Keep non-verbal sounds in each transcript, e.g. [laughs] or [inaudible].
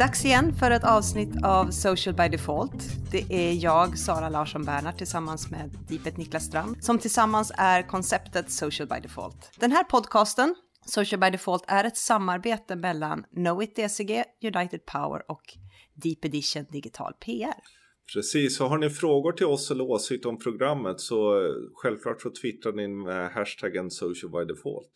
Dags igen för ett avsnitt av Social by Default. Det är jag, Sara Larsson Bernhardt, tillsammans med Deepet Niklas Strand, som tillsammans är konceptet Social by Default. Den här podcasten, Social by Default, är ett samarbete mellan Knowit DCG, United Power och Deep Edition Digital PR. Precis, så har ni frågor till oss eller åsikter om programmet så självklart så twittrar ni med hashtaggen social by default.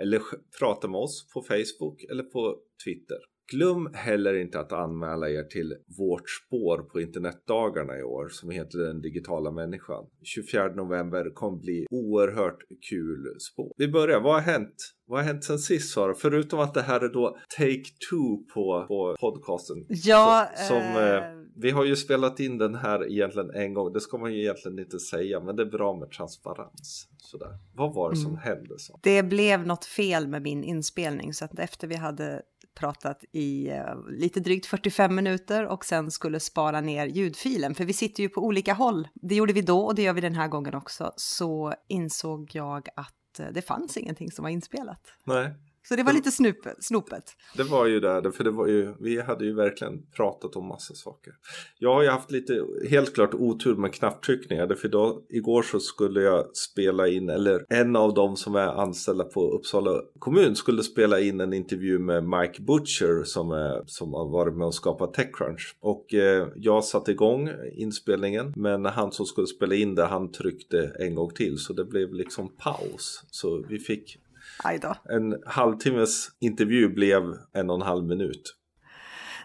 Eller prata med oss på Facebook eller på Twitter. Glöm heller inte att anmäla er till vårt spår på internetdagarna i år som heter Den digitala människan. 24 november kommer bli oerhört kul spår. Vi börjar, vad har hänt? Vad har hänt sen sist Sara? Förutom att det här är då take two på, på podcasten. Ja, Så, som, eh... vi har ju spelat in den här egentligen en gång. Det ska man ju egentligen inte säga, men det är bra med transparens. Sådär. Vad var det som mm. hände? Så? Det blev något fel med min inspelning så att efter vi hade pratat i eh, lite drygt 45 minuter och sen skulle spara ner ljudfilen, för vi sitter ju på olika håll. Det gjorde vi då och det gör vi den här gången också, så insåg jag att eh, det fanns ingenting som var inspelat. Nej. Så det var lite snupet, snopet. Det var ju det, för det var ju, vi hade ju verkligen pratat om massa saker. Jag har ju haft lite, helt klart otur med knapptryckningar. För då, igår så skulle jag spela in, eller en av dem som är anställda på Uppsala kommun skulle spela in en intervju med Mike Butcher som, är, som har varit med och skapat Techcrunch. Och eh, jag satte igång inspelningen, men han som skulle spela in det, han tryckte en gång till. Så det blev liksom paus. Så vi fick en halvtimmes intervju blev en och en halv minut.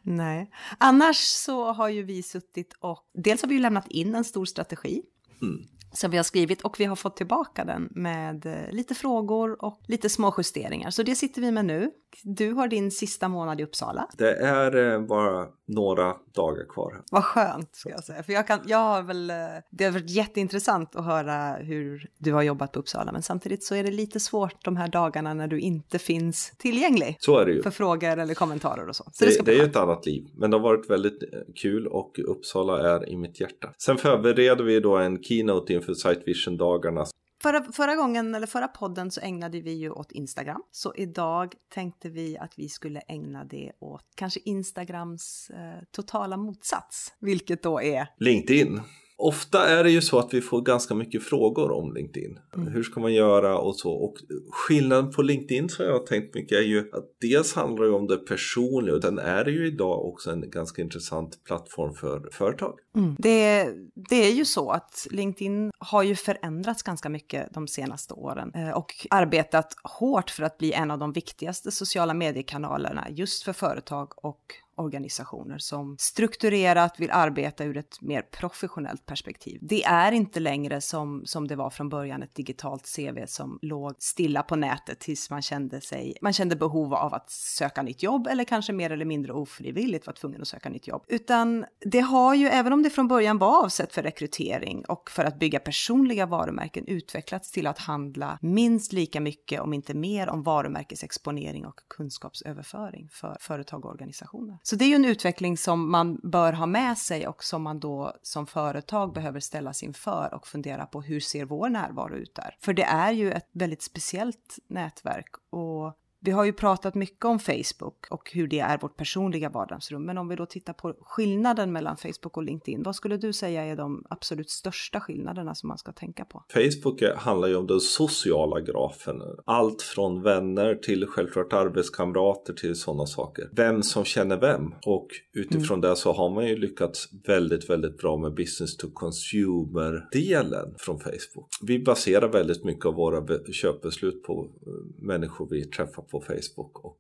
Nej, annars så har ju vi suttit och dels har vi lämnat in en stor strategi. Mm som vi har skrivit och vi har fått tillbaka den med eh, lite frågor och lite små justeringar. Så det sitter vi med nu. Du har din sista månad i Uppsala. Det är eh, bara några dagar kvar. Vad skönt ska jag säga. För jag, kan, jag har väl, eh, det har varit jätteintressant att höra hur du har jobbat på Uppsala. Men samtidigt så är det lite svårt de här dagarna när du inte finns tillgänglig. Så är det ju. För frågor eller kommentarer och så. så det, det, det är ju ett annat liv. Men det har varit väldigt kul och Uppsala är i mitt hjärta. Sen förbereder vi då en keynote inför Sight Vision-dagarna. Förra, förra gången, eller förra podden, så ägnade vi ju åt Instagram. Så idag tänkte vi att vi skulle ägna det åt kanske Instagrams eh, totala motsats, vilket då är LinkedIn. Ofta är det ju så att vi får ganska mycket frågor om LinkedIn. Mm. Hur ska man göra och så. Och skillnaden på LinkedIn som jag har tänkt mycket är ju att dels handlar det om det personliga och den är ju idag också en ganska intressant plattform för företag. Mm. Det, det är ju så att LinkedIn har ju förändrats ganska mycket de senaste åren eh, och arbetat hårt för att bli en av de viktigaste sociala mediekanalerna just för företag och organisationer som strukturerat vill arbeta ur ett mer professionellt perspektiv. Det är inte längre som, som det var från början ett digitalt CV som låg stilla på nätet tills man kände sig, man kände behov av att söka nytt jobb eller kanske mer eller mindre ofrivilligt var tvungen att söka nytt jobb. Utan det har ju, även om det från början var avsett för rekrytering och för att bygga personliga varumärken utvecklats till att handla minst lika mycket, om inte mer, om varumärkesexponering och kunskapsöverföring för företag och organisationer. Så det är ju en utveckling som man bör ha med sig och som man då som företag behöver ställas inför och fundera på hur ser vår närvaro ut där? För det är ju ett väldigt speciellt nätverk och vi har ju pratat mycket om Facebook och hur det är vårt personliga vardagsrum. Men om vi då tittar på skillnaden mellan Facebook och LinkedIn, vad skulle du säga är de absolut största skillnaderna som man ska tänka på? Facebook handlar ju om den sociala grafen. Allt från vänner till självklart arbetskamrater till sådana saker. Vem som känner vem. Och utifrån mm. det så har man ju lyckats väldigt, väldigt bra med business to consumer-delen från Facebook. Vi baserar väldigt mycket av våra köpbeslut på eh, människor vi träffar på Facebook och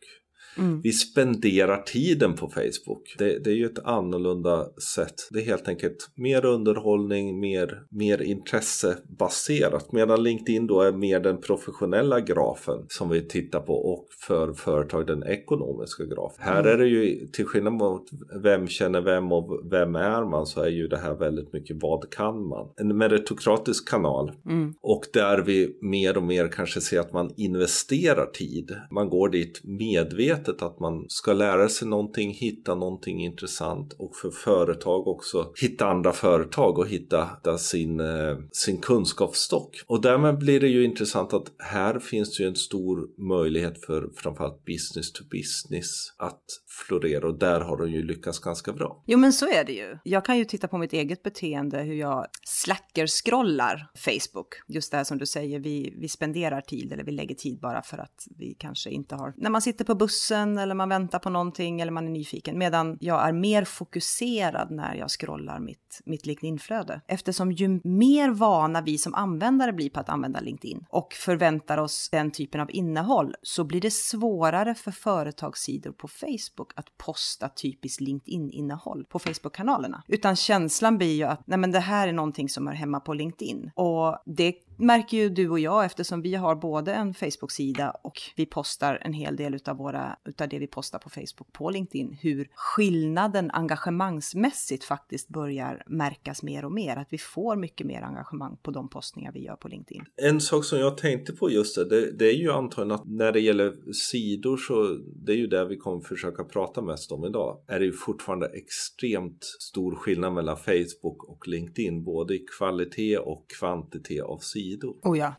Mm. Vi spenderar tiden på Facebook. Det, det, är ju ett annorlunda sätt. Det är helt enkelt mer underhållning, mer, mer intressebaserat. Medan LinkedIn då är mer den professionella grafen som vi tittar på och för företag den ekonomiska grafen. Mm. Här är det ju till skillnad mot vem känner vem och vem är man så är ju det här väldigt mycket vad kan man. En meritokratisk kanal mm. och där vi mer och mer kanske ser att man investerar tid. Man går dit medvetet medvetet att man ska lära sig någonting, hitta någonting intressant och för företag också hitta andra företag och hitta sin, eh, sin kunskapsstock. Och därmed blir det ju intressant att här finns det ju en stor möjlighet för framförallt business to business att florera och där har de ju lyckats ganska bra. Jo men så är det ju. Jag kan ju titta på mitt eget beteende hur jag slacker-scrollar Facebook. Just det här som du säger, vi, vi spenderar tid eller vi lägger tid bara för att vi kanske inte har... När man sitter på bussen eller man väntar på någonting eller man är nyfiken. Medan jag är mer fokuserad när jag scrollar mitt, mitt LinkedIn-flöde. Eftersom ju mer vana vi som användare blir på att använda LinkedIn och förväntar oss den typen av innehåll så blir det svårare för företagssidor på Facebook att posta typiskt LinkedIn-innehåll på Facebook-kanalerna. Utan känslan blir ju att nej men det här är någonting som hör hemma på LinkedIn. Och det märker ju du och jag eftersom vi har både en Facebook-sida och vi postar en hel del utav, våra, utav det vi postar på Facebook på LinkedIn. Hur skillnaden engagemangsmässigt faktiskt börjar märkas mer och mer. Att vi får mycket mer engagemang på de postningar vi gör på LinkedIn. En sak som jag tänkte på just det, det, det är ju antagligen att när det gäller sidor så det är ju det vi kommer försöka prata mest om idag. Är det ju fortfarande extremt stor skillnad mellan Facebook och LinkedIn, både i kvalitet och kvantitet av sidor sidor. Oh ja.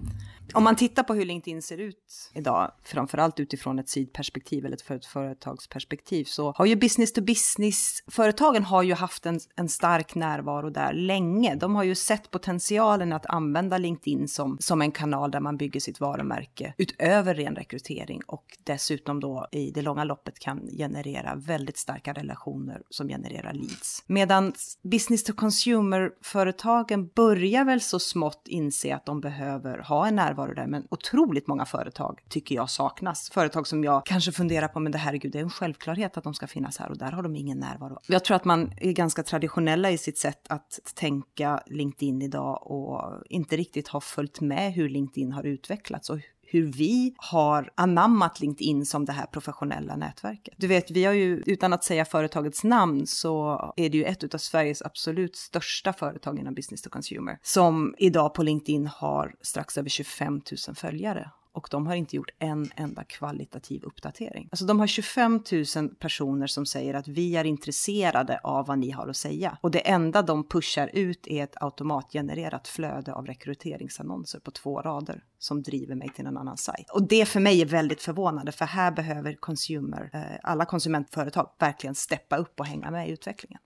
Om man tittar på hur LinkedIn ser ut idag, framförallt utifrån ett sidperspektiv eller ett företagsperspektiv, så har ju business to business-företagen har ju haft en, en stark närvaro där länge. De har ju sett potentialen att använda LinkedIn som, som en kanal där man bygger sitt varumärke utöver ren rekrytering och dessutom då i det långa loppet kan generera väldigt starka relationer som genererar leads. Medan business to consumer-företagen börjar väl så smått inse att de behöver ha en närvaro närvaro där, men otroligt många företag tycker jag saknas. Företag som jag kanske funderar på, men det herregud, det är en självklarhet att de ska finnas här och där har de ingen närvaro. Jag tror att man är ganska traditionella i sitt sätt att tänka LinkedIn idag och inte riktigt har följt med hur LinkedIn har utvecklats och hur vi har anammat LinkedIn som det här professionella nätverket. Du vet, vi har ju, utan att säga företagets namn, så är det ju ett av Sveriges absolut största företag inom business to consumer, som idag på LinkedIn har strax över 25 000 följare och de har inte gjort en enda kvalitativ uppdatering. Alltså de har 25 000 personer som säger att vi är intresserade av vad ni har att säga. Och det enda de pushar ut är ett automatgenererat flöde av rekryteringsannonser på två rader som driver mig till en annan sajt. Och det för mig är väldigt förvånande för här behöver consumer, eh, alla konsumentföretag verkligen steppa upp och hänga med i utvecklingen.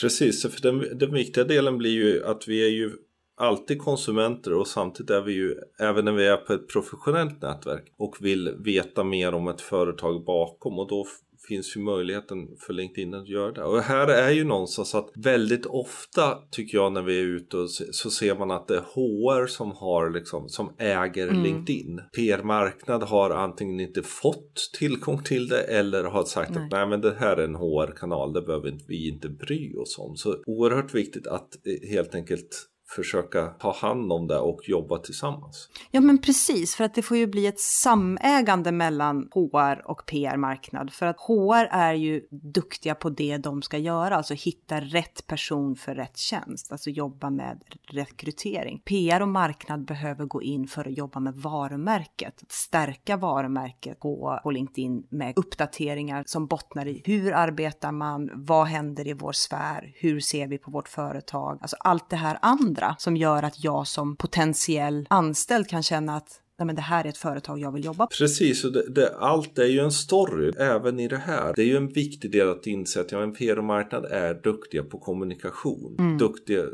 Precis, för den, den viktiga delen blir ju att vi är ju alltid konsumenter och samtidigt är vi ju, även när vi är på ett professionellt nätverk och vill veta mer om ett företag bakom och då finns ju möjligheten för LinkedIn att göra det. Och här är ju någonstans att väldigt ofta tycker jag när vi är ute och så ser man att det är HR som har liksom som äger mm. LinkedIn. PR-marknad har antingen inte fått tillgång till det eller har sagt nej. att nej men det här är en HR-kanal, det behöver vi inte bry oss om. Så oerhört viktigt att eh, helt enkelt försöka ta hand om det och jobba tillsammans. Ja men precis, för att det får ju bli ett samägande mellan HR och PR-marknad. För att HR är ju duktiga på det de ska göra, alltså hitta rätt person för rätt tjänst, alltså jobba med rekrytering. PR och marknad behöver gå in för att jobba med varumärket, att stärka varumärket på, på LinkedIn med uppdateringar som bottnar i hur arbetar man, vad händer i vår sfär, hur ser vi på vårt företag, alltså allt det här andra andra som gör att jag som potentiell anställd kan känna att nej men det här är ett företag jag vill jobba på. Precis, och det, det, allt är ju en story även i det här. Det är ju en viktig del att inse att ja, en PR-marknad är duktiga på kommunikation, mm. duktiga,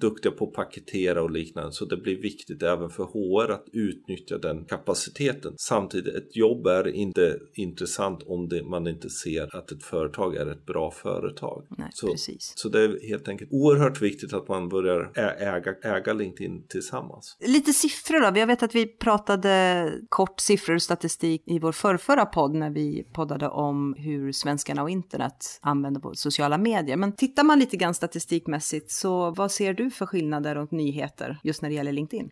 duktiga på att paketera och liknande. Så det blir viktigt även för HR att utnyttja den kapaciteten. Samtidigt, ett jobb är inte intressant om det, man inte ser att ett företag är ett bra företag. Nej, så, precis. så det är helt enkelt oerhört viktigt att man börjar äga, äga LinkedIn tillsammans. Lite siffror då. Jag vet att vi pratar pratade kort siffror och statistik i vår förrförra podd när vi poddade om hur svenskarna och internet använder sociala medier. Men tittar man lite grann statistikmässigt så vad ser du för skillnader och nyheter just när det gäller LinkedIn?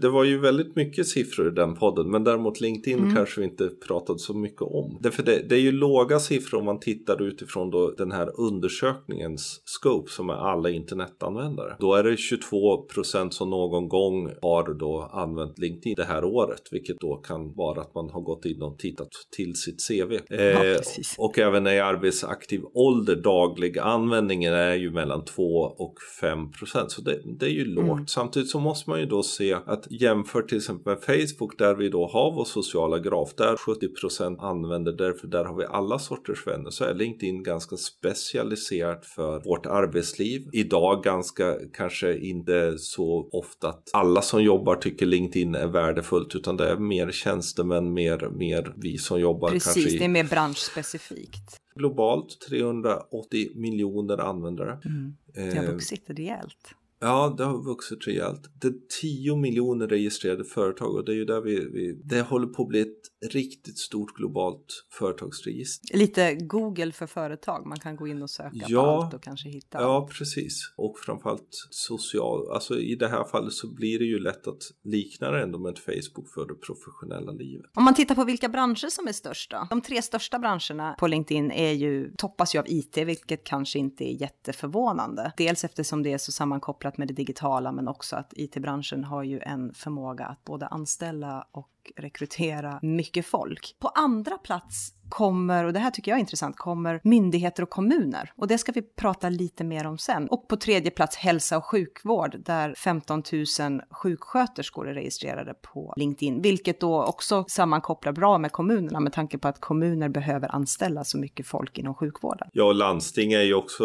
Det var ju väldigt mycket siffror i den podden men däremot LinkedIn mm. kanske vi inte pratade så mycket om. Därför det, det är ju låga siffror om man tittar utifrån då den här undersökningens scope som är alla internetanvändare. Då är det 22 procent som någon gång har då använt LinkedIn det här året året, vilket då kan vara att man har gått in och tittat till sitt CV. Ja, eh, och även i arbetsaktiv ålder, daglig användningen är ju mellan 2 och 5 procent, så det, det, är ju lågt. Mm. Samtidigt så måste man ju då se att jämfört till exempel med Facebook där vi då har vår sociala graf, där 70 procent använder därför där har vi alla sorters vänner, så är LinkedIn ganska specialiserat för vårt arbetsliv. Idag ganska kanske inte så ofta att alla som jobbar tycker LinkedIn är värdefullt utan det är mer tjänstemän, mer, mer vi som jobbar. Precis, kanske i... det är mer branschspecifikt. Globalt 380 miljoner användare. Mm. Det har vuxit rejält. Ja, det har vuxit rejält. Det är 10 miljoner registrerade företag och det är ju där vi, vi, det håller på att bli ett riktigt stort globalt företagsregister. Lite Google för företag, man kan gå in och söka ja, på allt och kanske hitta. Ja, precis. Och framförallt social, alltså i det här fallet så blir det ju lätt att likna det ändå med ett Facebook för det professionella livet. Om man tittar på vilka branscher som är störst då? De tre största branscherna på LinkedIn är ju, toppas ju av IT, vilket kanske inte är jätteförvånande. Dels eftersom det är så sammankopplat med det digitala men också att IT-branschen har ju en förmåga att både anställa och rekrytera mycket folk. På andra plats kommer, och det här tycker jag är intressant, kommer myndigheter och kommuner. Och det ska vi prata lite mer om sen. Och på tredje plats hälsa och sjukvård där 15 000 sjuksköterskor är registrerade på LinkedIn, vilket då också sammankopplar bra med kommunerna med tanke på att kommuner behöver anställa så mycket folk inom sjukvården. Ja, och landsting är ju också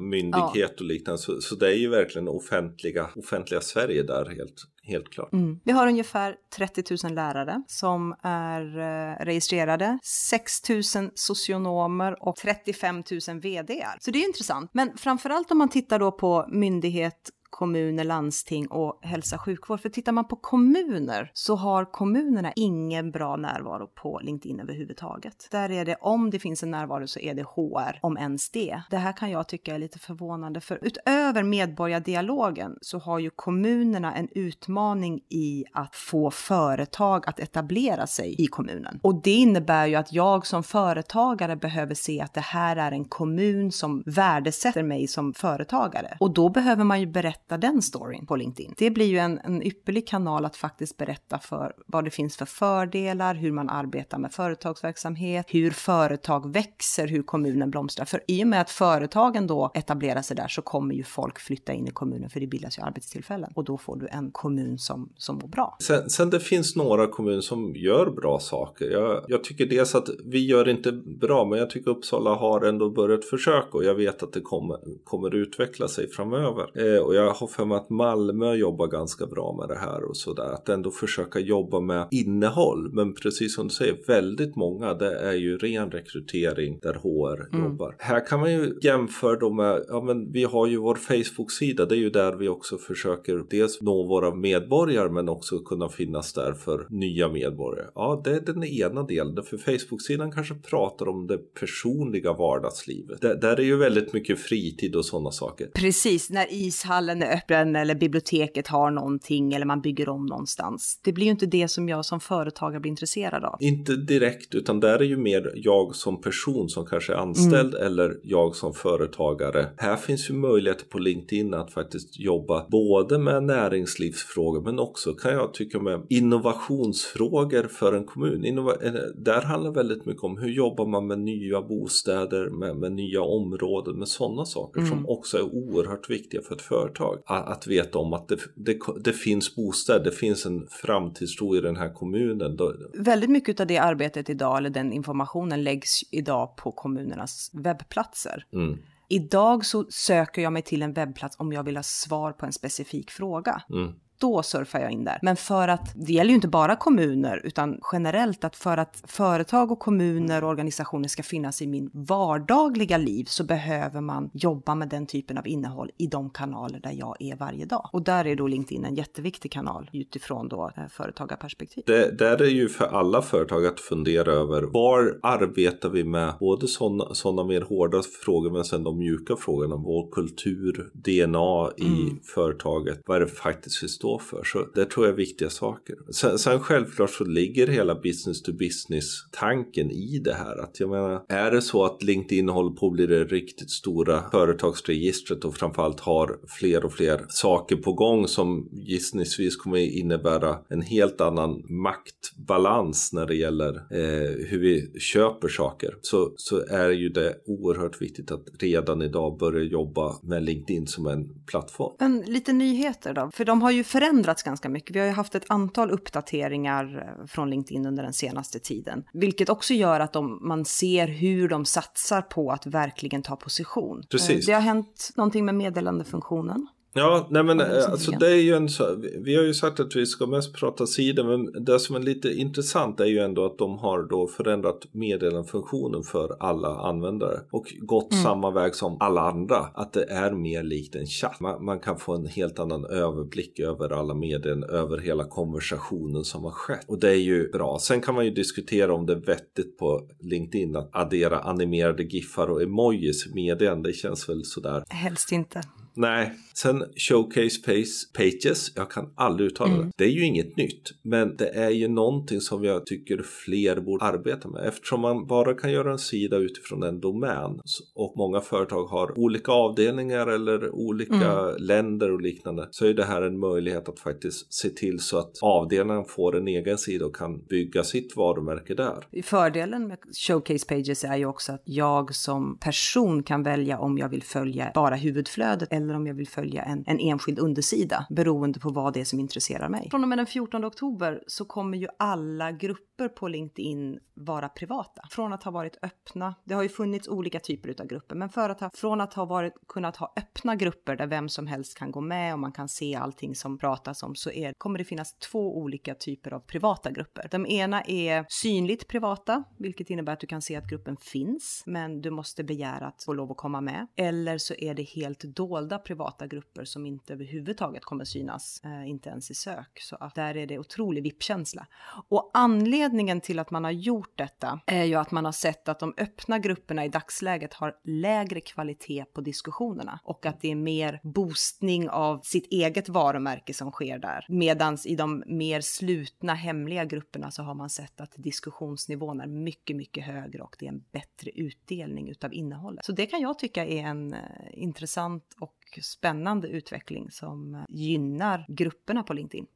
myndighet ja. och liknande, så, så det är ju verkligen offentliga, offentliga Sverige där helt, helt klart. Mm. Vi har ungefär 30 000 lärare som är eh, registrerade, 6 000 socionomer och 35 000 vd. Så det är intressant. Men framförallt om man tittar då på myndighet kommuner, landsting och hälsa och sjukvård. För tittar man på kommuner så har kommunerna ingen bra närvaro på LinkedIn överhuvudtaget. Där är det, om det finns en närvaro så är det HR, om ens det. Det här kan jag tycka är lite förvånande, för utöver medborgardialogen så har ju kommunerna en utmaning i att få företag att etablera sig i kommunen. Och det innebär ju att jag som företagare behöver se att det här är en kommun som värdesätter mig som företagare. Och då behöver man ju berätta berätta den storyn på LinkedIn. Det blir ju en, en ypperlig kanal att faktiskt berätta för vad det finns för fördelar, hur man arbetar med företagsverksamhet, hur företag växer, hur kommunen blomstrar. För i och med att företagen då etablerar sig där så kommer ju folk flytta in i kommunen för det bildas ju arbetstillfällen och då får du en kommun som, som mår bra. Sen, sen det finns några kommuner som gör bra saker. Jag, jag tycker dels att vi gör inte bra, men jag tycker Uppsala har ändå börjat försöka och jag vet att det kommer, kommer utveckla sig framöver. Eh, och jag har för mig att Malmö jobbar ganska bra med det här och sådär. Att ändå försöka jobba med innehåll. Men precis som du säger, väldigt många det är ju ren rekrytering där HR mm. jobbar. Här kan man ju jämföra då med, ja men vi har ju vår Facebook-sida. Det är ju där vi också försöker dels nå våra medborgare men också kunna finnas där för nya medborgare. Ja, det är den ena delen. För Facebook-sidan kanske pratar om det personliga vardagslivet. Där, där är ju väldigt mycket fritid och sådana saker. Precis, när ishallen är öppen eller biblioteket har någonting eller man bygger om någonstans. Det blir ju inte det som jag som företagare blir intresserad av. Inte direkt, utan där är ju mer jag som person som kanske är anställd mm. eller jag som företagare. Här finns ju möjligheter på LinkedIn att faktiskt jobba både med näringslivsfrågor men också kan jag tycka med innovationsfrågor för en kommun. Innova där handlar väldigt mycket om hur jobbar man med nya bostäder, med, med nya områden, med sådana saker mm. som också är oerhört viktiga för ett företag att veta om att det, det, det finns bostäder, det finns en framtidstro i den här kommunen. Väldigt mycket av det arbetet idag, eller den informationen, läggs idag på kommunernas webbplatser. Mm. Idag så söker jag mig till en webbplats om jag vill ha svar på en specifik fråga. Mm då surfar jag in där. Men för att, det gäller ju inte bara kommuner, utan generellt att för att företag och kommuner och organisationer ska finnas i min vardagliga liv så behöver man jobba med den typen av innehåll i de kanaler där jag är varje dag. Och där är då LinkedIn en jätteviktig kanal utifrån då eh, företagarperspektiv. Det där är ju för alla företag att fundera över var arbetar vi med både sådana såna mer hårda frågor men sen de mjuka frågorna. Vår kultur, DNA i mm. företaget. Vad är det faktiskt vi står stå för. Så det tror jag är viktiga saker. Sen, sen självklart så ligger hela business to business tanken i det här. Att jag menar, är det så att LinkedIn håller på att bli det riktigt stora företagsregistret och framförallt har fler och fler saker på gång som gissningsvis kommer innebära en helt annan maktbalans när det gäller eh, hur vi köper saker så, så är ju det oerhört viktigt att redan idag börja jobba med LinkedIn som en plattform. Men lite nyheter då, för de har ju förändrats ganska mycket. Vi har ju haft ett antal uppdateringar eh, från LinkedIn under den senaste tiden, vilket också gör att de, man ser hur de satsar på att verkligen ta position. Precis. Eh, det har hänt någonting med meddelandefunktionen. Ja, nej men alltså det är ju en vi har ju sagt att vi ska mest prata sidor men det som är lite intressant är ju ändå att de har då förändrat meddelandefunktionen för alla användare och gått mm. samma väg som alla andra. Att det är mer likt en chatt. Man, man kan få en helt annan överblick över alla meddelanden, över hela konversationen som har skett. Och det är ju bra. Sen kan man ju diskutera om det är vettigt på LinkedIn att addera animerade giffar och emojis i meddelanden. Det känns väl sådär. Helst inte. Nej, sen Showcase Pages, jag kan aldrig uttala mm. det. Det är ju inget nytt, men det är ju någonting som jag tycker fler borde arbeta med eftersom man bara kan göra en sida utifrån en domän och många företag har olika avdelningar eller olika mm. länder och liknande så är det här en möjlighet att faktiskt se till så att avdelningen får en egen sida och kan bygga sitt varumärke där. Fördelen med Showcase Pages är ju också att jag som person kan välja om jag vill följa bara huvudflödet eller eller om jag vill följa en, en enskild undersida beroende på vad det är som intresserar mig. Från och med den 14 oktober så kommer ju alla grupper på LinkedIn vara privata. Från att ha varit öppna, det har ju funnits olika typer av grupper, men för att ha, från att ha varit, kunnat ha öppna grupper där vem som helst kan gå med och man kan se allting som pratas om så är, kommer det finnas två olika typer av privata grupper. De ena är synligt privata, vilket innebär att du kan se att gruppen finns, men du måste begära att få lov att komma med. Eller så är det helt dolda privata grupper som inte överhuvudtaget kommer synas, eh, inte ens i sök. Så att där är det otrolig vippkänsla. Och anledningen till att man har gjort detta är ju att man har sett att de öppna grupperna i dagsläget har lägre kvalitet på diskussionerna och att det är mer boostning av sitt eget varumärke som sker där. Medans i de mer slutna hemliga grupperna så har man sett att diskussionsnivån är mycket, mycket högre och det är en bättre utdelning utav innehållet. Så det kan jag tycka är en eh, intressant och spännande utveckling som gynnar grupperna på LinkedIn.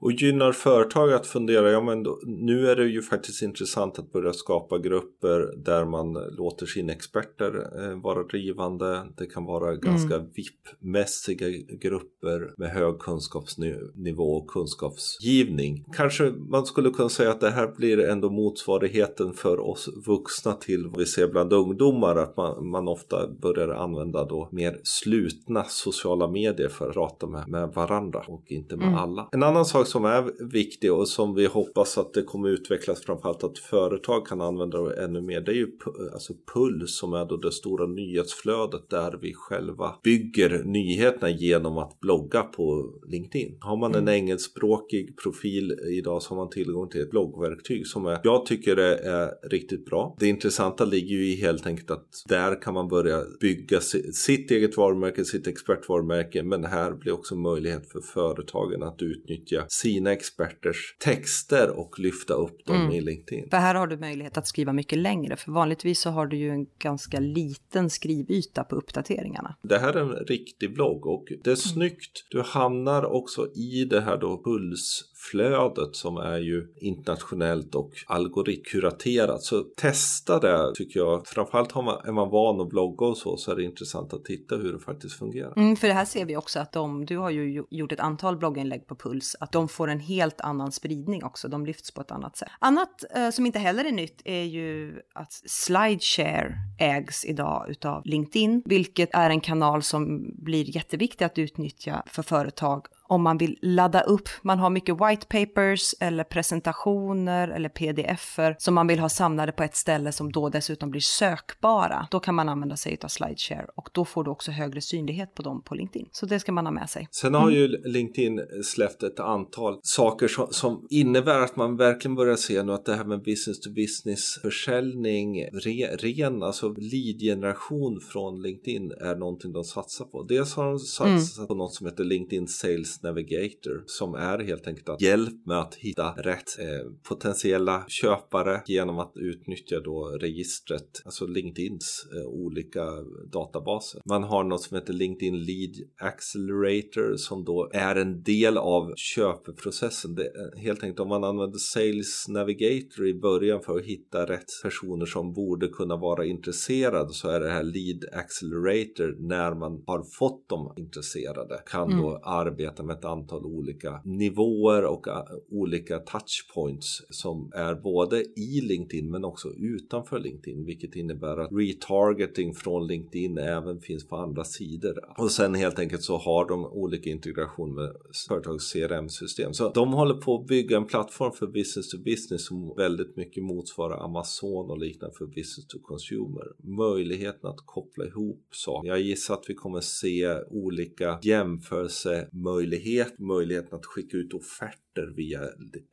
Och gynnar företag att fundera, ja men då, nu är det ju faktiskt intressant att börja skapa grupper där man låter sina experter eh, vara drivande. Det kan vara mm. ganska VIP-mässiga grupper med hög kunskapsnivå och kunskapsgivning. Kanske man skulle kunna säga att det här blir ändå motsvarigheten för oss vuxna till vad vi ser bland ungdomar, att man, man ofta börjar använda då mer slutna sociala medier för att prata med, med varandra och inte med mm. alla. En annan sak som är viktig och som vi hoppas att det kommer utvecklas framförallt att företag kan använda det ännu mer. Det är ju alltså Puls som är då det stora nyhetsflödet där vi själva bygger nyheterna genom att blogga på LinkedIn. Har man en mm. engelskspråkig profil idag så har man tillgång till ett bloggverktyg som är, jag tycker det är riktigt bra. Det intressanta ligger ju i helt enkelt att där kan man börja bygga sitt eget varumärke, sitt expertvarumärke men här blir också möjlighet för företagen att utnyttja utnyttja sina experters texter och lyfta upp dem mm. i LinkedIn. För här har du möjlighet att skriva mycket längre, för vanligtvis så har du ju en ganska liten skrivyta på uppdateringarna. Det här är en riktig blogg och det är mm. snyggt. Du hamnar också i det här då puls flödet som är ju internationellt och algoritmkuraterat. Så testa det tycker jag. Framförallt har man, är man van att blogga och så så är det intressant att titta hur det faktiskt fungerar. Mm, för det här ser vi också att de, du har ju gjort ett antal blogginlägg på Puls, att de får en helt annan spridning också. De lyfts på ett annat sätt. Annat eh, som inte heller är nytt är ju att Slideshare ägs idag utav LinkedIn, vilket är en kanal som blir jätteviktig att utnyttja för företag om man vill ladda upp. Man har mycket white papers eller presentationer eller pdf-er som man vill ha samlade på ett ställe som då dessutom blir sökbara. Då kan man använda sig av slideshare och då får du också högre synlighet på dem på LinkedIn. Så det ska man ha med sig. Sen har ju LinkedIn släppt ett antal saker som, som innebär att man verkligen börjar se nu att det här med business to business försäljning, re, ren alltså lead-generation från LinkedIn är någonting de satsar på. Dels har de satsat mm. på något som heter LinkedIn Sales Sales Navigator som är helt enkelt att hjälp med att hitta rätt eh, potentiella köpare genom att utnyttja då registret, alltså LinkedIns eh, olika databaser. Man har något som heter LinkedIn Lead Accelerator som då är en del av köpeprocessen. Det helt enkelt om man använder Sales Navigator i början för att hitta rätt personer som borde kunna vara intresserade så är det här Lead Accelerator när man har fått dem intresserade kan mm. då arbeta med ett antal olika nivåer och äh, olika touchpoints som är både i LinkedIn men också utanför LinkedIn vilket innebär att retargeting från LinkedIn även finns på andra sidor. Och sen helt enkelt så har de olika integration med företags CRM-system så de håller på att bygga en plattform för business to business som väldigt mycket motsvarar Amazon och liknande för business to consumer. Möjligheten att koppla ihop saker. Jag gissar att vi kommer se olika jämförelsemöjligheter, möjligheten att skicka ut offerter via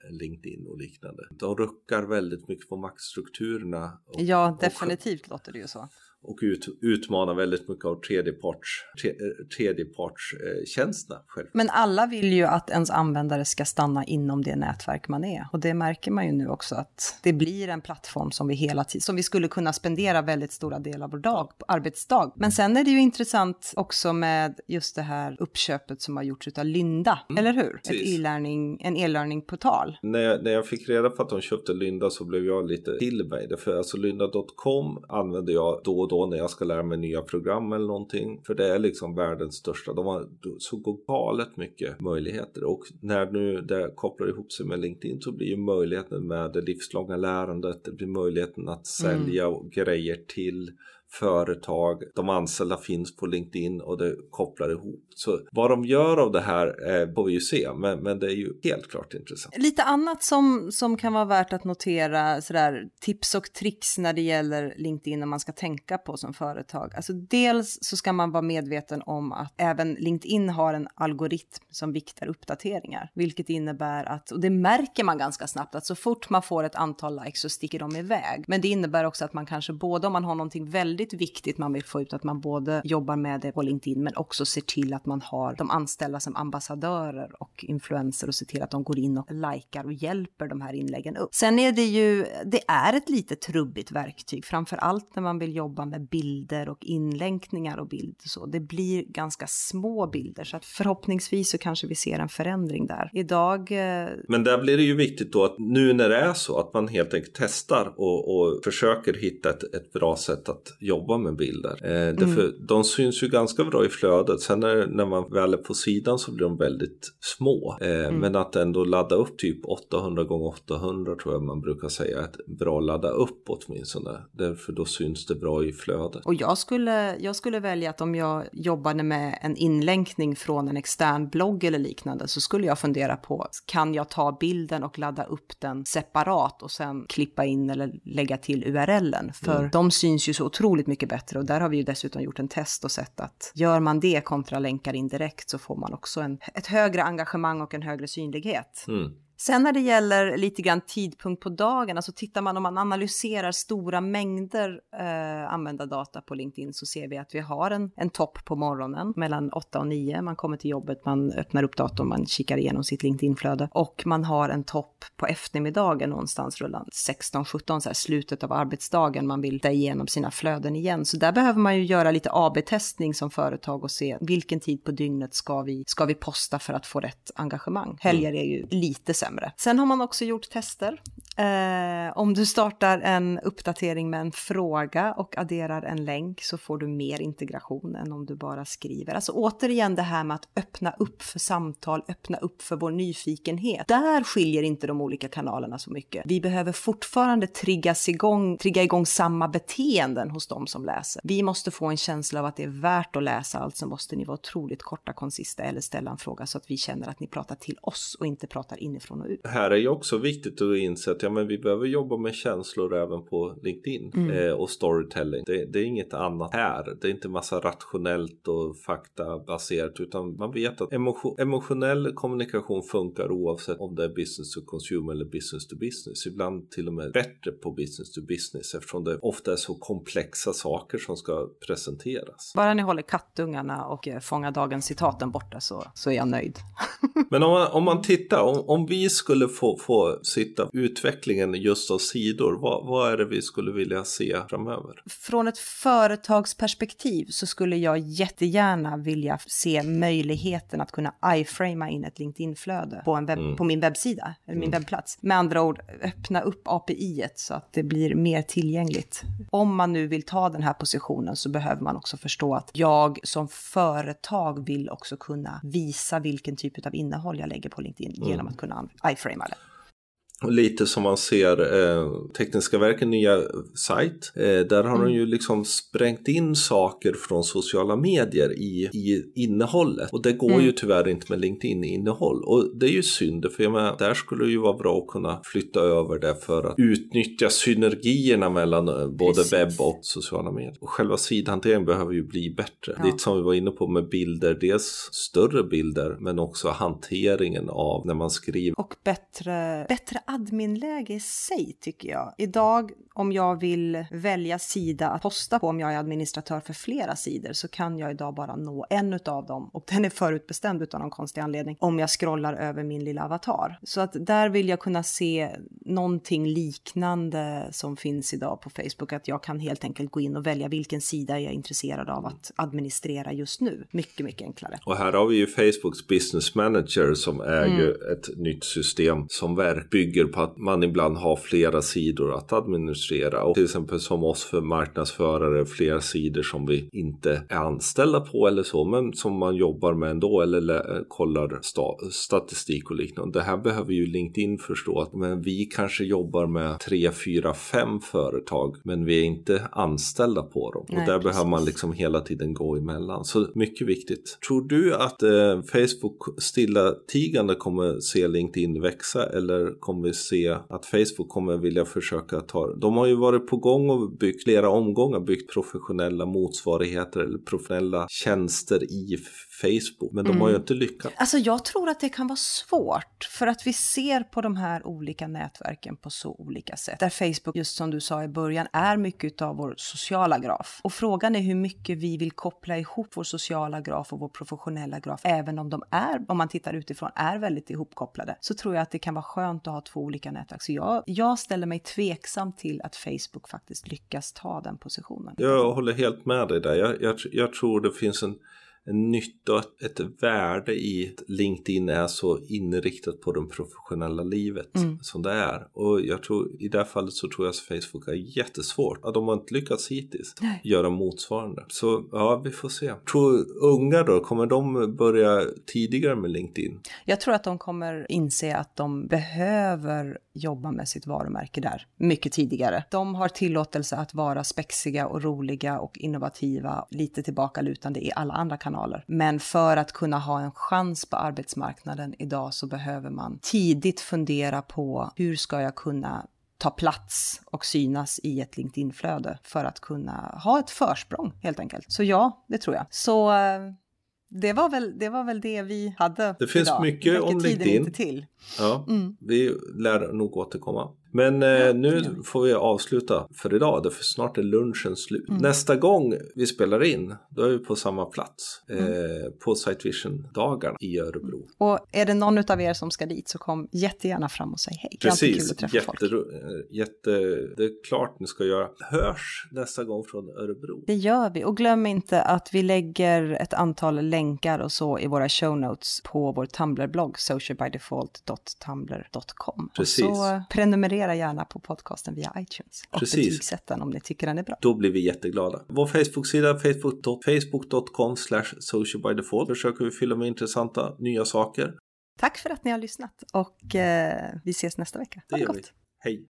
LinkedIn och liknande. De ruckar väldigt mycket på maktstrukturerna. ja, definitivt och, låter det ju så och ut, utmana väldigt mycket av tredjeparts, tredjepartstjänsterna. Själv. Men alla vill ju att ens användare ska stanna inom det nätverk man är. Och det märker man ju nu också att det blir en plattform som vi hela tiden, som vi skulle kunna spendera väldigt stora delar av vår dag, arbetsdag. Men sen är det ju intressant också med just det här uppköpet som har gjorts av Lynda, mm, eller hur? Ett e-learning, en e-learning-portal. När jag, när jag fick reda på att de köpte Lynda så blev jag lite till mig. För alltså lynda.com använder jag då då när jag ska lära mig nya program eller någonting. För det är liksom världens största. De har så galet mycket möjligheter och när nu det kopplar ihop sig med LinkedIn så blir ju möjligheten med det livslånga lärandet, det blir möjligheten att sälja mm. grejer till företag, de anställda finns på LinkedIn och det kopplar ihop. Så vad de gör av det här eh, får vi ju se, men, men det är ju helt klart intressant. Lite annat som, som kan vara värt att notera, sådär tips och tricks när det gäller LinkedIn när man ska tänka på som företag. Alltså dels så ska man vara medveten om att även LinkedIn har en algoritm som viktar uppdateringar, vilket innebär att, och det märker man ganska snabbt, att så fort man får ett antal likes så sticker de iväg. Men det innebär också att man kanske både om man har någonting väldigt väldigt viktigt man vill få ut att man både jobbar med det på LinkedIn men också ser till att man har de anställda som ambassadörer och influenser och ser till att de går in och likar och hjälper de här inläggen upp. Sen är det ju, det är ett lite trubbigt verktyg, framför allt när man vill jobba med bilder och inlänkningar och bild och så. Det blir ganska små bilder så att förhoppningsvis så kanske vi ser en förändring där. Idag... Eh, men där blir det ju viktigt då att nu när det är så att man helt enkelt testar och, och försöker hitta ett, ett bra sätt att jobba med bilder. Eh, därför mm. De syns ju ganska bra i flödet. Sen när, när man väl är på sidan så blir de väldigt små. Eh, mm. Men att ändå ladda upp typ 800 gånger 800 tror jag man brukar säga är ett bra ladda upp åtminstone. Därför då syns det bra i flödet. Och jag skulle, jag skulle välja att om jag jobbade med en inlänkning från en extern blogg eller liknande så skulle jag fundera på kan jag ta bilden och ladda upp den separat och sen klippa in eller lägga till URLen. För mm. de syns ju så otroligt otroligt mycket bättre och där har vi ju dessutom gjort en test och sett att gör man det kontra länkar indirekt så får man också en, ett högre engagemang och en högre synlighet. Mm. Sen när det gäller lite grann tidpunkt på dagen, alltså tittar man om man analyserar stora mängder eh, användardata på LinkedIn så ser vi att vi har en, en topp på morgonen mellan 8 och 9. Man kommer till jobbet, man öppnar upp datorn, man kikar igenom sitt LinkedIn-flöde och man har en topp på eftermiddagen någonstans rullande 16-17, så här slutet av arbetsdagen. Man vill ta igenom sina flöden igen. Så där behöver man ju göra lite AB-testning som företag och se vilken tid på dygnet ska vi, ska vi posta för att få rätt engagemang. Helger är ju lite sämre sämre. Sen har man också gjort tester. Eh, om du startar en uppdatering med en fråga och adderar en länk så får du mer integration än om du bara skriver. Alltså återigen det här med att öppna upp för samtal, öppna upp för vår nyfikenhet. Där skiljer inte de olika kanalerna så mycket. Vi behöver fortfarande triggas igång, trigga igång samma beteenden hos de som läser. Vi måste få en känsla av att det är värt att läsa, alltså måste ni vara otroligt korta, konsista eller ställa en fråga så att vi känner att ni pratar till oss och inte pratar inifrån och ut. Här är ju också viktigt att inse att ja, men vi behöver jobba med känslor även på LinkedIn mm. eh, och storytelling. Det, det, är inget annat här. Det är inte massa rationellt och faktabaserat utan man vet att emotion, emotionell kommunikation funkar oavsett om det är business to consumer eller business to business. Ibland till och med bättre på business to business eftersom det ofta är så komplexa saker som ska presenteras. Bara ni håller kattungarna och eh, fångar dagens citaten borta så, så är jag nöjd. [laughs] Men om man, om man tittar, om, om vi skulle få, få sitta utvecklingen just av sidor, vad, vad är det vi skulle vilja se framöver? Från ett företagsperspektiv så skulle jag jättegärna vilja se möjligheten att kunna iframa in ett LinkedIn-flöde på, mm. på min webbsida, eller min mm. webbplats. Med andra ord, öppna upp API så att det blir mer tillgängligt. Om man nu vill ta den här positionen så behöver man också förstå att jag som företag vill också kunna visa vilken typ av innehåll jag lägger på LinkedIn mm. genom att kunna iframa det. Lite som man ser eh, Tekniska verken nya sajt. Eh, där har mm. de ju liksom sprängt in saker från sociala medier i, i innehållet. Och det går mm. ju tyvärr inte med LinkedIn-innehåll. Och det är ju synd, för jag menar, där skulle det ju vara bra att kunna flytta över det för att utnyttja synergierna mellan eh, både Precis. webb och sociala medier. Och själva sidhanteringen behöver ju bli bättre. Ja. Lite som vi var inne på med bilder, dels större bilder men också hanteringen av när man skriver. Och bättre, bättre adminläge i sig tycker jag. Idag om jag vill välja sida att posta på om jag är administratör för flera sidor så kan jag idag bara nå en av dem och den är förutbestämd utan någon konstig anledning om jag scrollar över min lilla avatar. Så att där vill jag kunna se någonting liknande som finns idag på Facebook, att jag kan helt enkelt gå in och välja vilken sida jag är intresserad av att administrera just nu. Mycket, mycket enklare. Och här har vi ju Facebooks business manager som är mm. ju ett nytt system som verk bygger på att man ibland har flera sidor att administrera. Och till exempel som oss för marknadsförare, flera sidor som vi inte är anställda på eller så, men som man jobbar med ändå eller kollar sta statistik och liknande. Det här behöver ju LinkedIn förstå att men vi kanske jobbar med tre, fyra, fem företag, men vi är inte anställda på dem. Nej, och där precis. behöver man liksom hela tiden gå emellan. Så mycket viktigt. Tror du att eh, Facebook stillatigande kommer se LinkedIn växa eller kommer vi se att Facebook kommer vilja försöka ta De har ju varit på gång och byggt flera omgångar, byggt professionella motsvarigheter eller professionella tjänster i Facebook, men de mm. har ju mm. inte lyckats. Alltså jag tror att det kan vara svårt, för att vi ser på de här olika nätverken på så olika sätt. Där Facebook, just som du sa i början, är mycket av vår sociala graf. Och frågan är hur mycket vi vill koppla ihop vår sociala graf och vår professionella graf, även om de är, om man tittar utifrån, är väldigt ihopkopplade, så tror jag att det kan vara skönt att ha två olika nätverk. Så jag, jag ställer mig tveksam till att Facebook faktiskt lyckas ta den positionen. Jag håller helt med dig där. Jag, jag, jag tror det finns en en nytta och ett värde i att LinkedIn är så inriktat på det professionella livet mm. som det är. Och jag tror i det här fallet så tror jag att Facebook är jättesvårt. Att de har inte lyckats hittills Nej. göra motsvarande. Så ja, vi får se. Tror unga då, kommer de börja tidigare med LinkedIn? Jag tror att de kommer inse att de behöver jobba med sitt varumärke där mycket tidigare. De har tillåtelse att vara spexiga och roliga och innovativa, lite tillbakalutande i alla andra kanaler. Men för att kunna ha en chans på arbetsmarknaden idag så behöver man tidigt fundera på hur ska jag kunna ta plats och synas i ett LinkedIn-flöde för att kunna ha ett försprång helt enkelt. Så ja, det tror jag. Så eh, det var, väl, det var väl det vi hade Det finns idag. mycket om LinkedIn. Inte till. Ja, mm. vi lär nog återkomma. Men eh, nu får vi avsluta för idag, därför snart är lunchen slut. Mm. Nästa gång vi spelar in, då är vi på samma plats, mm. eh, på Sight Vision-dagarna i Örebro. Och är det någon av er som ska dit så kom jättegärna fram och säg hej. Precis, träffa jätte. Eh, jätte, det är klart ni ska göra. Hörs nästa gång från Örebro. Det gör vi, och glöm inte att vi lägger ett antal länkar och så i våra show notes på vår Tumblr-blogg, socialbydefault.tumblr.com. Precis. Och så prenumerera prenumerera gärna på podcasten via iTunes. Och Precis. betygsätt den om ni tycker den är bra. Då blir vi jätteglada. Vår Facebook-sida facebook.com socialbydefault försöker vi fylla med intressanta nya saker. Tack för att ni har lyssnat och eh, vi ses nästa vecka. Det gör vi. Hej!